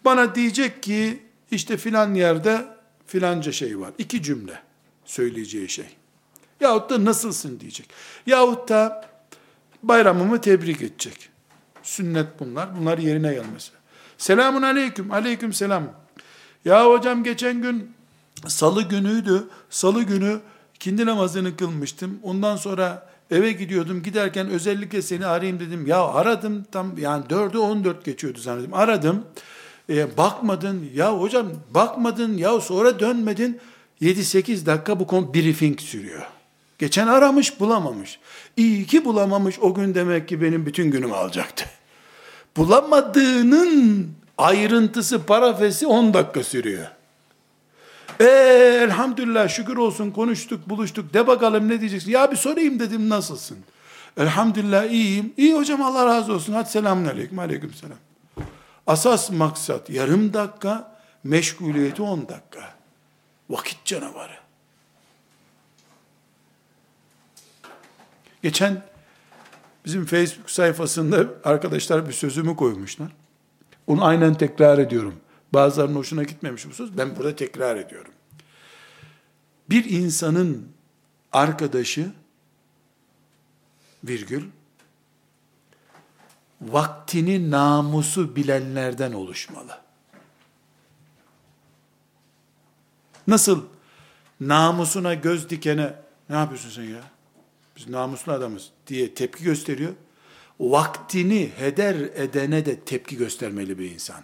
Bana diyecek ki işte filan yerde filanca şey var. İki cümle söyleyeceği şey. Yahut da nasılsın diyecek. Yahut da bayramımı tebrik edecek. Sünnet bunlar. Bunlar yerine gelmesi. Selamun aleyküm. Aleyküm selam. Ya hocam geçen gün salı günüydü. Salı günü kindi namazını kılmıştım. Ondan sonra eve gidiyordum. Giderken özellikle seni arayayım dedim. Ya aradım tam yani 4'ü 14 geçiyordu zannediyorum. Aradım. E, bakmadın. Ya hocam bakmadın. Ya sonra dönmedin. 7-8 dakika bu konu briefing sürüyor. Geçen aramış bulamamış. İyi ki bulamamış o gün demek ki benim bütün günümü alacaktı. Bulamadığının ayrıntısı parafesi 10 dakika sürüyor. E elhamdülillah şükür olsun konuştuk buluştuk de bakalım ne diyeceksin. Ya bir sorayım dedim nasılsın? Elhamdülillah iyiyim. İyi hocam Allah razı olsun. Hadi selamun aleyküm. Aleyküm selam. Asas maksat yarım dakika, meşguliyeti 10 dakika. Vakit canavarı. Geçen bizim Facebook sayfasında arkadaşlar bir sözümü koymuşlar. Onu aynen tekrar ediyorum. Bazılarının hoşuna gitmemiş bu söz. Ben burada tekrar ediyorum. Bir insanın arkadaşı virgül vaktini namusu bilenlerden oluşmalı. Nasıl namusuna göz dikene ne yapıyorsun sen ya? Biz namuslu adamız diye tepki gösteriyor. Vaktini heder edene de tepki göstermeli bir insan.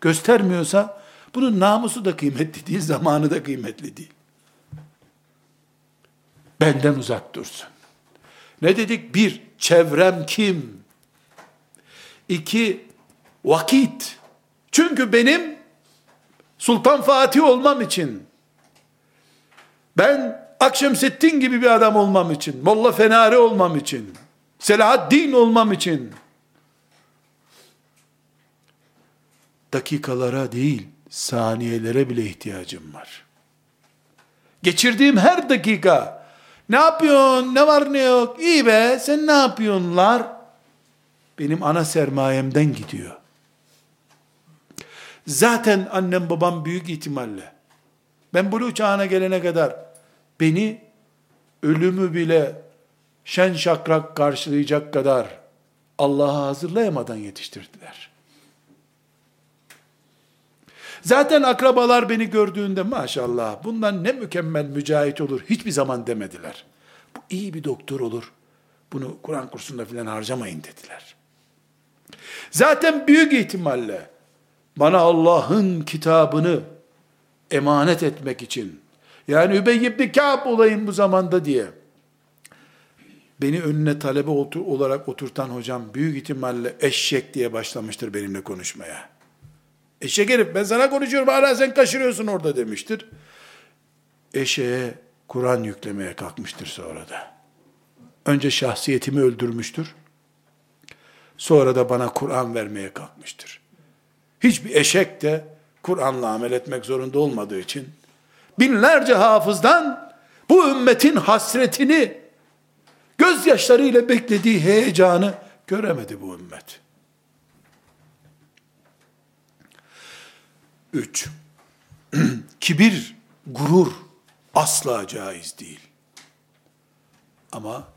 Göstermiyorsa bunun namusu da kıymetli değil, zamanı da kıymetli değil. Benden uzak dursun. Ne dedik? Bir, çevrem kim? İki, vakit. Çünkü benim Sultan Fatih olmam için, ben Akşemseddin gibi bir adam olmam için, Molla Fenari olmam için, Selahaddin olmam için, dakikalara değil, saniyelere bile ihtiyacım var. Geçirdiğim her dakika, ne yapıyorsun, ne var ne yok, iyi be, sen ne yapıyorsunlar? Benim ana sermayemden gidiyor. Zaten annem babam büyük ihtimalle, ben bunu çağına gelene kadar, beni ölümü bile şen şakrak karşılayacak kadar Allah'a hazırlayamadan yetiştirdiler. Zaten akrabalar beni gördüğünde maşallah bundan ne mükemmel mücahit olur hiçbir zaman demediler. Bu iyi bir doktor olur. Bunu Kur'an kursunda filan harcamayın dediler. Zaten büyük ihtimalle bana Allah'ın kitabını emanet etmek için yani Übey ibn Ka'b olayım bu zamanda diye beni önüne talebe olarak oturtan hocam büyük ihtimalle eşek diye başlamıştır benimle konuşmaya. Eşek herif ben sana konuşuyorum hala sen kaşırıyorsun orada demiştir. Eşeğe Kur'an yüklemeye kalkmıştır sonra da. Önce şahsiyetimi öldürmüştür. Sonra da bana Kur'an vermeye kalkmıştır. Hiçbir eşek de Kur'an'la amel etmek zorunda olmadığı için binlerce hafızdan bu ümmetin hasretini gözyaşlarıyla beklediği heyecanı göremedi bu ümmet. Üç, kibir, gurur asla caiz değil. Ama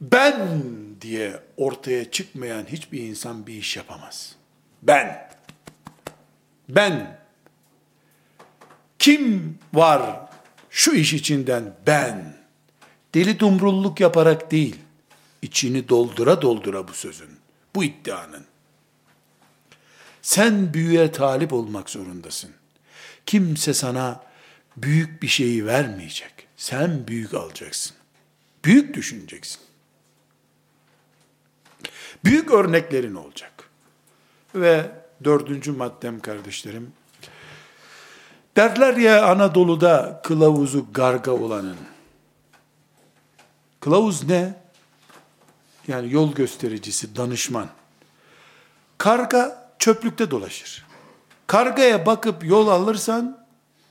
ben diye ortaya çıkmayan hiçbir insan bir iş yapamaz. Ben, ben, kim var şu iş içinden ben? Deli dumrulluk yaparak değil, içini doldura doldura bu sözün, bu iddianın. Sen büyüye talip olmak zorundasın. Kimse sana büyük bir şeyi vermeyecek. Sen büyük alacaksın. Büyük düşüneceksin. Büyük örneklerin olacak. Ve dördüncü maddem kardeşlerim, derler ya Anadolu'da kılavuzu garga olanın. Kılavuz ne? Yani yol göstericisi, danışman. Karga çöplükte dolaşır. Kargaya bakıp yol alırsan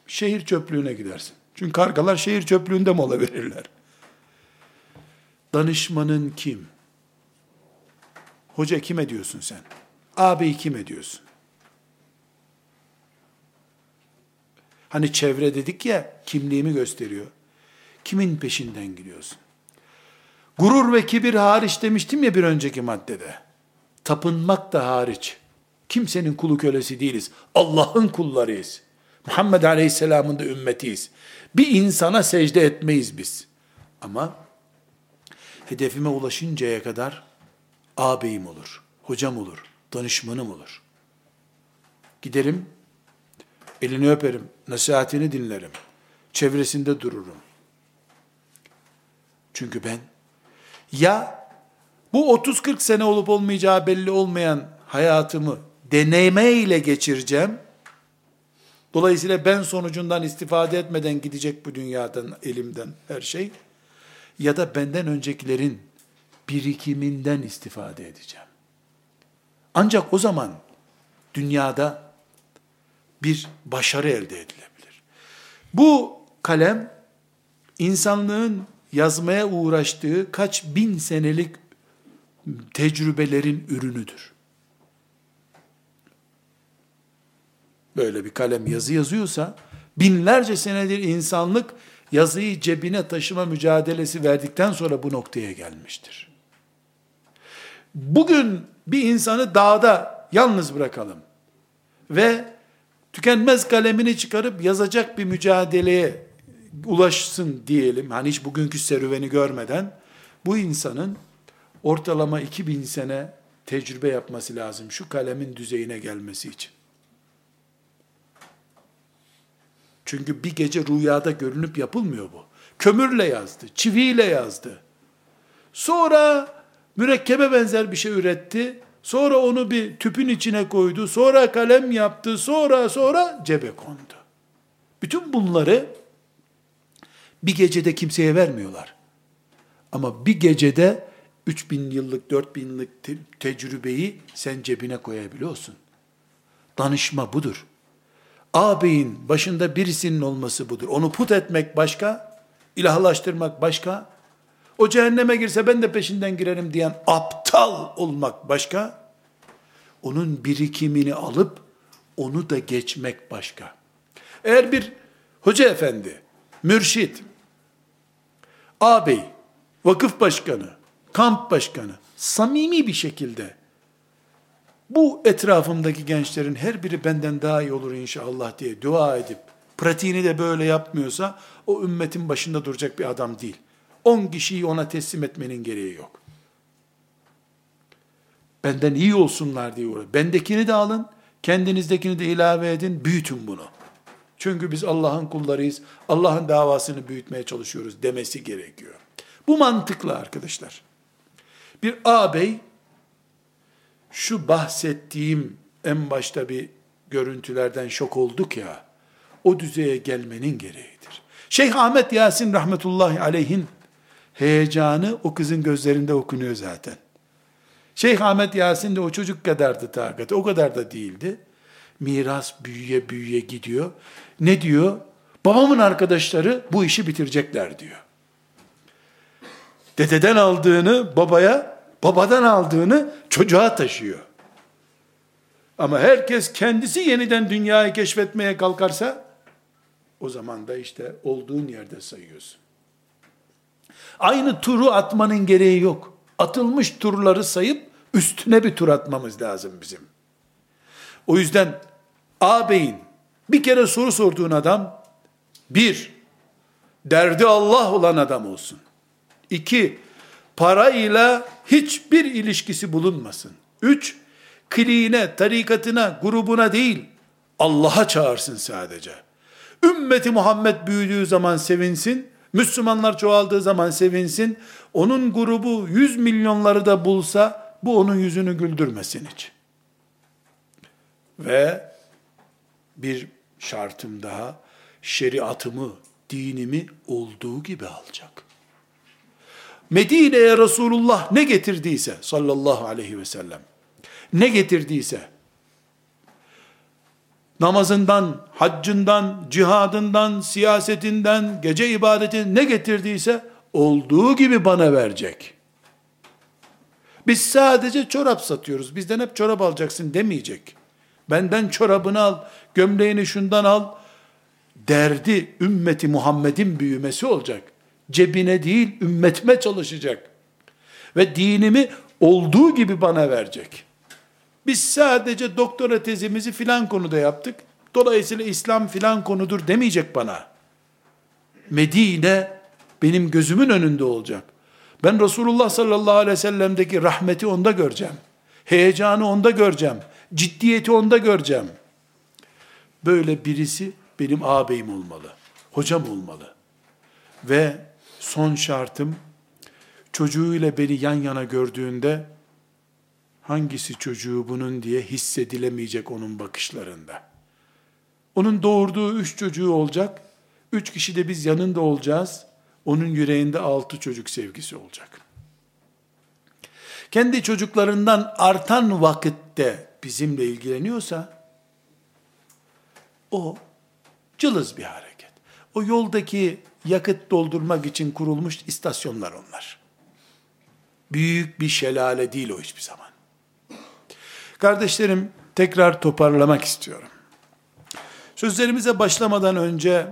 şehir çöplüğüne gidersin. Çünkü kargalar şehir çöplüğünde mola verirler. Danışmanın kim? Hoca kime diyorsun sen? Ağabeyi kime diyorsun? Hani çevre dedik ya kimliğimi gösteriyor. Kimin peşinden gidiyorsun? Gurur ve kibir hariç demiştim ya bir önceki maddede. Tapınmak da hariç. Kimsenin kulu kölesi değiliz. Allah'ın kullarıyız. Muhammed Aleyhisselam'ın da ümmetiyiz. Bir insana secde etmeyiz biz. Ama hedefime ulaşıncaya kadar ağabeyim olur, hocam olur, danışmanım olur. Giderim, elini öperim, nasihatini dinlerim, çevresinde dururum. Çünkü ben ya bu 30-40 sene olup olmayacağı belli olmayan hayatımı deneme ile geçireceğim. Dolayısıyla ben sonucundan istifade etmeden gidecek bu dünyadan, elimden her şey. Ya da benden öncekilerin birikiminden istifade edeceğim. Ancak o zaman dünyada bir başarı elde edilebilir. Bu kalem insanlığın yazmaya uğraştığı kaç bin senelik tecrübelerin ürünüdür. Böyle bir kalem yazı yazıyorsa, binlerce senedir insanlık yazıyı cebine taşıma mücadelesi verdikten sonra bu noktaya gelmiştir. Bugün bir insanı dağda yalnız bırakalım ve tükenmez kalemini çıkarıp yazacak bir mücadeleye ulaşsın diyelim. Hani hiç bugünkü serüveni görmeden bu insanın ortalama 2000 sene tecrübe yapması lazım şu kalemin düzeyine gelmesi için. Çünkü bir gece rüyada görünüp yapılmıyor bu. Kömürle yazdı, çiviyle yazdı. Sonra mürekkebe benzer bir şey üretti. Sonra onu bir tüpün içine koydu. Sonra kalem yaptı. Sonra sonra cebe kondu. Bütün bunları bir gecede kimseye vermiyorlar. Ama bir gecede 3000 yıllık, 4000 yıllık te- tecrübeyi sen cebine koyabiliyorsun. Danışma budur. Ağabeyin başında birisinin olması budur. Onu put etmek başka, ilahlaştırmak başka, o cehenneme girse ben de peşinden girerim diyen aptal olmak başka, onun birikimini alıp onu da geçmek başka. Eğer bir hoca efendi, mürşit, ağabey, vakıf başkanı, kamp başkanı, samimi bir şekilde bu etrafımdaki gençlerin her biri benden daha iyi olur inşallah diye dua edip pratiğini de böyle yapmıyorsa o ümmetin başında duracak bir adam değil. 10 kişiyi ona teslim etmenin gereği yok. Benden iyi olsunlar diye uğraş. Bendekini de alın, kendinizdekini de ilave edin, büyütün bunu. Çünkü biz Allah'ın kullarıyız, Allah'ın davasını büyütmeye çalışıyoruz demesi gerekiyor. Bu mantıklı arkadaşlar. Bir ağabey, şu bahsettiğim en başta bir görüntülerden şok olduk ya, o düzeye gelmenin gereğidir. Şeyh Ahmet Yasin rahmetullahi aleyhin heyecanı o kızın gözlerinde okunuyor zaten. Şeyh Ahmet Yasin de o çocuk kadardı takati, o kadar da değildi. Miras büyüye büyüye gidiyor. Ne diyor? Babamın arkadaşları bu işi bitirecekler diyor. Dededen aldığını babaya, babadan aldığını çocuğa taşıyor. Ama herkes kendisi yeniden dünyayı keşfetmeye kalkarsa, o zaman da işte olduğun yerde sayıyorsun. Aynı turu atmanın gereği yok. Atılmış turları sayıp üstüne bir tur atmamız lazım bizim. O yüzden ağabeyin bir kere soru sorduğun adam bir, derdi Allah olan adam olsun. İki, parayla hiçbir ilişkisi bulunmasın. Üç, kliğine, tarikatına, grubuna değil, Allah'a çağırsın sadece. Ümmeti Muhammed büyüdüğü zaman sevinsin, Müslümanlar çoğaldığı zaman sevinsin, onun grubu yüz milyonları da bulsa, bu onun yüzünü güldürmesin hiç. Ve bir şartım daha, şeriatımı, dinimi olduğu gibi alacak. Medine'ye Resulullah ne getirdiyse sallallahu aleyhi ve sellem, ne getirdiyse, namazından, haccından, cihadından, siyasetinden, gece ibadeti ne getirdiyse, olduğu gibi bana verecek. Biz sadece çorap satıyoruz, bizden hep çorap alacaksın demeyecek. Benden çorabını al, gömleğini şundan al. Derdi ümmeti Muhammed'in büyümesi olacak. Cebine değil, ümmetime çalışacak. Ve dinimi olduğu gibi bana verecek. Biz sadece doktora tezimizi filan konuda yaptık. Dolayısıyla İslam filan konudur demeyecek bana. Medine benim gözümün önünde olacak. Ben Resulullah sallallahu aleyhi ve sellem'deki rahmeti onda göreceğim. Heyecanı onda göreceğim. Ciddiyeti onda göreceğim. Böyle birisi benim ağabeyim olmalı. Hocam olmalı. Ve son şartım çocuğuyla beni yan yana gördüğünde hangisi çocuğu bunun diye hissedilemeyecek onun bakışlarında. Onun doğurduğu üç çocuğu olacak. Üç kişi de biz yanında olacağız. Onun yüreğinde altı çocuk sevgisi olacak. Kendi çocuklarından artan vakitte bizimle ilgileniyorsa, o cılız bir hareket. O yoldaki yakıt doldurmak için kurulmuş istasyonlar onlar. Büyük bir şelale değil o hiçbir zaman. Kardeşlerim, tekrar toparlamak istiyorum. Sözlerimize başlamadan önce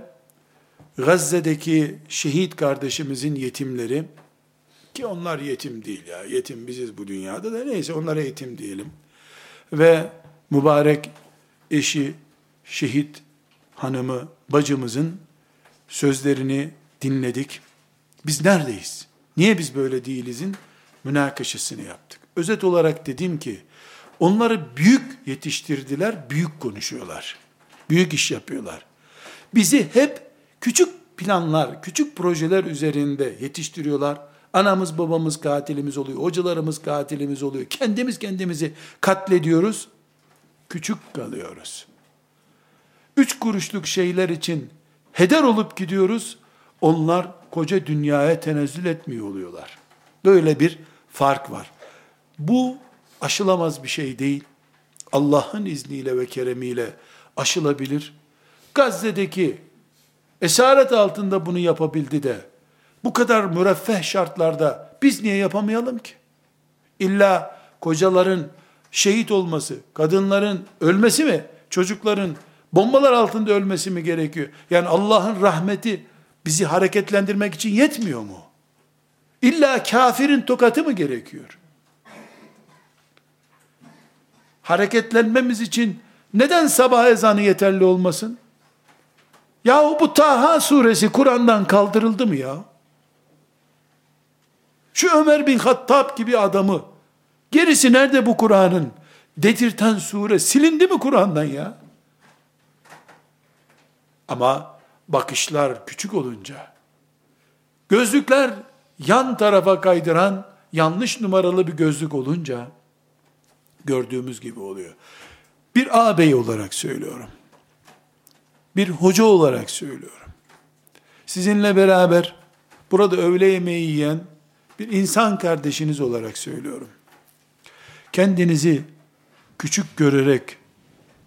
Gazze'deki şehit kardeşimizin yetimleri ki onlar yetim değil ya. Yetim biziz bu dünyada da neyse onlara yetim diyelim. Ve mübarek eşi şehit hanımı bacımızın sözlerini dinledik. Biz neredeyiz? Niye biz böyle değilizin münakaşasını yaptık. Özet olarak dedim ki onları büyük yetiştirdiler, büyük konuşuyorlar. Büyük iş yapıyorlar. Bizi hep küçük planlar, küçük projeler üzerinde yetiştiriyorlar. Anamız babamız katilimiz oluyor, hocalarımız katilimiz oluyor. Kendimiz kendimizi katlediyoruz, küçük kalıyoruz. Üç kuruşluk şeyler için heder olup gidiyoruz, onlar koca dünyaya tenezzül etmiyor oluyorlar. Böyle bir fark var. Bu aşılamaz bir şey değil. Allah'ın izniyle ve keremiyle aşılabilir. Gazze'deki esaret altında bunu yapabildi de bu kadar müreffeh şartlarda biz niye yapamayalım ki? İlla kocaların şehit olması, kadınların ölmesi mi? Çocukların bombalar altında ölmesi mi gerekiyor? Yani Allah'ın rahmeti bizi hareketlendirmek için yetmiyor mu? İlla kafirin tokatı mı gerekiyor? Hareketlenmemiz için neden sabah ezanı yeterli olmasın? Yahu bu Taha suresi Kur'an'dan kaldırıldı mı ya? Şu Ömer bin Hattab gibi adamı, gerisi nerede bu Kur'an'ın? Dedirten sure silindi mi Kur'an'dan ya? Ama bakışlar küçük olunca, gözlükler yan tarafa kaydıran yanlış numaralı bir gözlük olunca, gördüğümüz gibi oluyor. Bir ağabey olarak söylüyorum. Bir hoca olarak söylüyorum. Sizinle beraber burada öğle yemeği yiyen bir insan kardeşiniz olarak söylüyorum. Kendinizi küçük görerek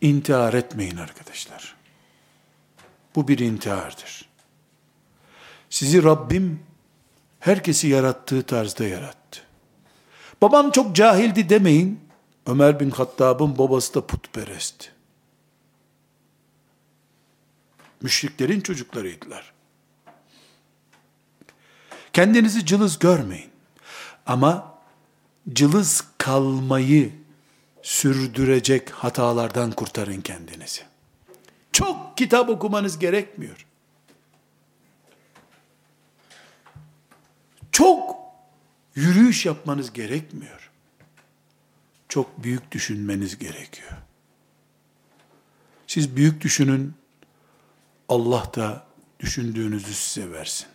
intihar etmeyin arkadaşlar. Bu bir intihardır. Sizi Rabbim herkesi yarattığı tarzda yarattı. Babam çok cahildi demeyin. Ömer bin Hattab'ın babası da putperest. Müşriklerin çocuklarıydılar. Kendinizi cılız görmeyin. Ama cılız kalmayı sürdürecek hatalardan kurtarın kendinizi. Çok kitap okumanız gerekmiyor. Çok yürüyüş yapmanız gerekmiyor. Çok büyük düşünmeniz gerekiyor. Siz büyük düşünün, Allah da düşündüğünüzü size versin.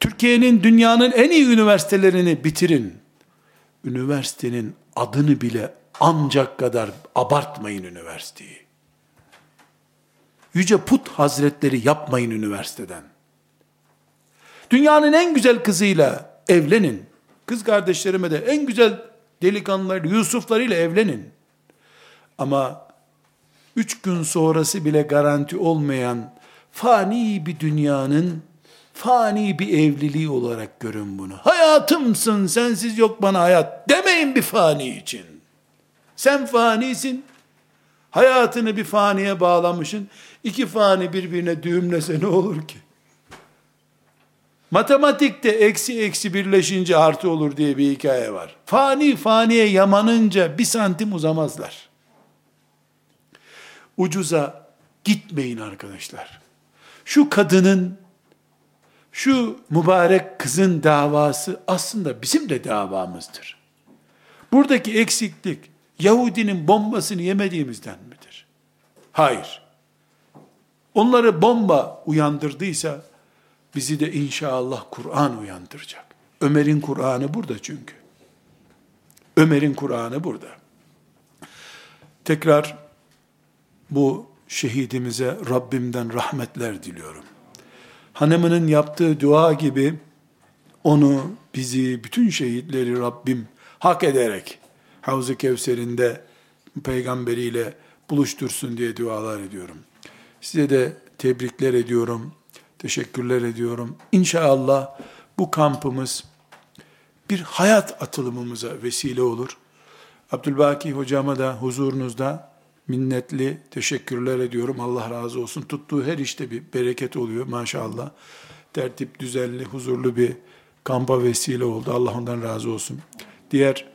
Türkiye'nin dünyanın en iyi üniversitelerini bitirin. üniversitenin adını bile ancak kadar abartmayın üniversiteyi. Yüce Put Hazretleri yapmayın üniversiteden. Dünyanın en güzel kızıyla evlenin. Kız kardeşlerime de en güzel delikanlıları, Yusuflarıyla evlenin. Ama üç gün sonrası bile garanti olmayan fani bir dünyanın fani bir evliliği olarak görün bunu. Hayatımsın, sensiz yok bana hayat demeyin bir fani için. Sen fanisin, hayatını bir faniye bağlamışsın, iki fani birbirine düğümlese ne olur ki? Matematikte eksi eksi birleşince artı olur diye bir hikaye var. Fani faniye yamanınca bir santim uzamazlar. Ucuza gitmeyin arkadaşlar. Şu kadının, şu mübarek kızın davası aslında bizim de davamızdır. Buradaki eksiklik Yahudinin bombasını yemediğimizden midir? Hayır. Onları bomba uyandırdıysa bizi de inşallah Kur'an uyandıracak. Ömer'in Kur'an'ı burada çünkü. Ömer'in Kur'an'ı burada. Tekrar bu şehidimize Rabbimden rahmetler diliyorum. Hanımının yaptığı dua gibi onu, bizi, bütün şehitleri Rabbim hak ederek Havz-ı Kevser'inde peygamberiyle buluştursun diye dualar ediyorum. Size de tebrikler ediyorum teşekkürler ediyorum. İnşallah bu kampımız bir hayat atılımımıza vesile olur. Abdülbaki hocama da huzurunuzda minnetli teşekkürler ediyorum. Allah razı olsun. Tuttuğu her işte bir bereket oluyor maşallah. Tertip, düzenli, huzurlu bir kampa vesile oldu. Allah ondan razı olsun. Diğer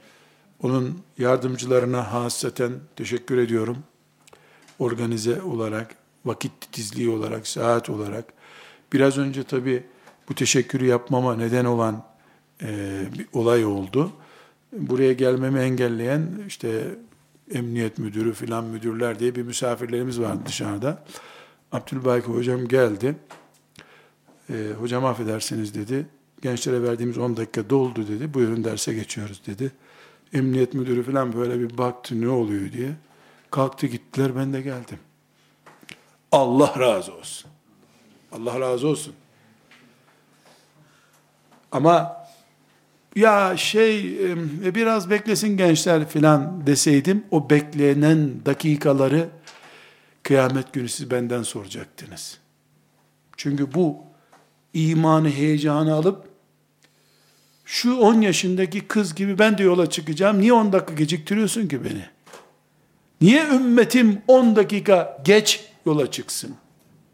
onun yardımcılarına hasaten teşekkür ediyorum. Organize olarak, vakit titizliği olarak, saat olarak Biraz önce tabi bu teşekkürü yapmama neden olan e, bir olay oldu. Buraya gelmemi engelleyen işte emniyet müdürü filan müdürler diye bir misafirlerimiz vardı dışarıda. Abdülbaki hocam geldi. E, hocam affedersiniz dedi. Gençlere verdiğimiz 10 dakika doldu dedi. Buyurun derse geçiyoruz dedi. Emniyet müdürü falan böyle bir baktı ne oluyor diye. Kalktı gittiler ben de geldim. Allah razı olsun. Allah razı olsun. Ama ya şey e, biraz beklesin gençler filan deseydim o beklenen dakikaları kıyamet günü siz benden soracaktınız. Çünkü bu imanı heyecanı alıp şu 10 yaşındaki kız gibi ben de yola çıkacağım. Niye 10 dakika geciktiriyorsun ki beni? Niye ümmetim 10 dakika geç yola çıksın?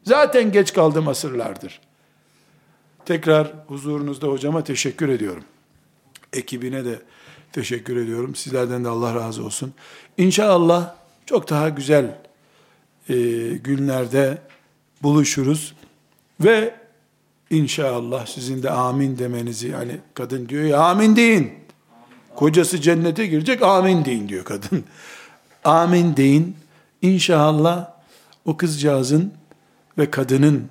Zaten geç kaldım asırlardır. Tekrar huzurunuzda hocama teşekkür ediyorum. Ekibine de teşekkür ediyorum. Sizlerden de Allah razı olsun. İnşallah çok daha güzel e, günlerde buluşuruz ve inşallah sizin de amin demenizi yani kadın diyor ya amin deyin. Kocası cennete girecek amin deyin diyor kadın. amin deyin. İnşallah o kızcağızın ve kadının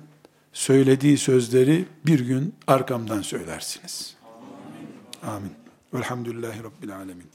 söylediği sözleri bir gün arkamdan söylersiniz. Amin. Amin. Velhamdülillahi Rabbil Alemin.